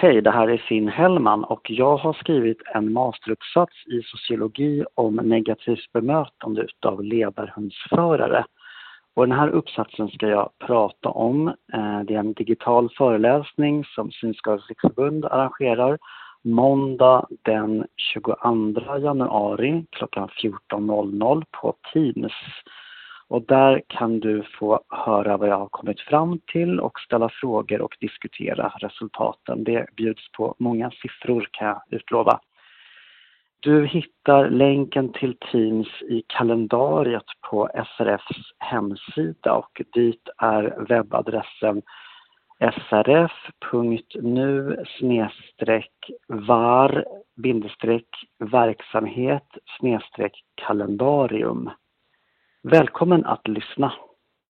Hej, det här är Finn Hellman och jag har skrivit en masteruppsats i sociologi om negativt bemötande utav ledarhundsförare. Och den här uppsatsen ska jag prata om. Eh, det är en digital föreläsning som Synskadades riksförbund arrangerar måndag den 22 januari klockan 14.00 på Teams. Och där kan du få höra vad jag har kommit fram till och ställa frågor och diskutera resultaten. Det bjuds på många siffror kan jag utlova. Du hittar länken till Teams i kalendariet på SRFs hemsida och dit är webbadressen srf.nu var verksamhet kalendarium. Välkommen att lyssna.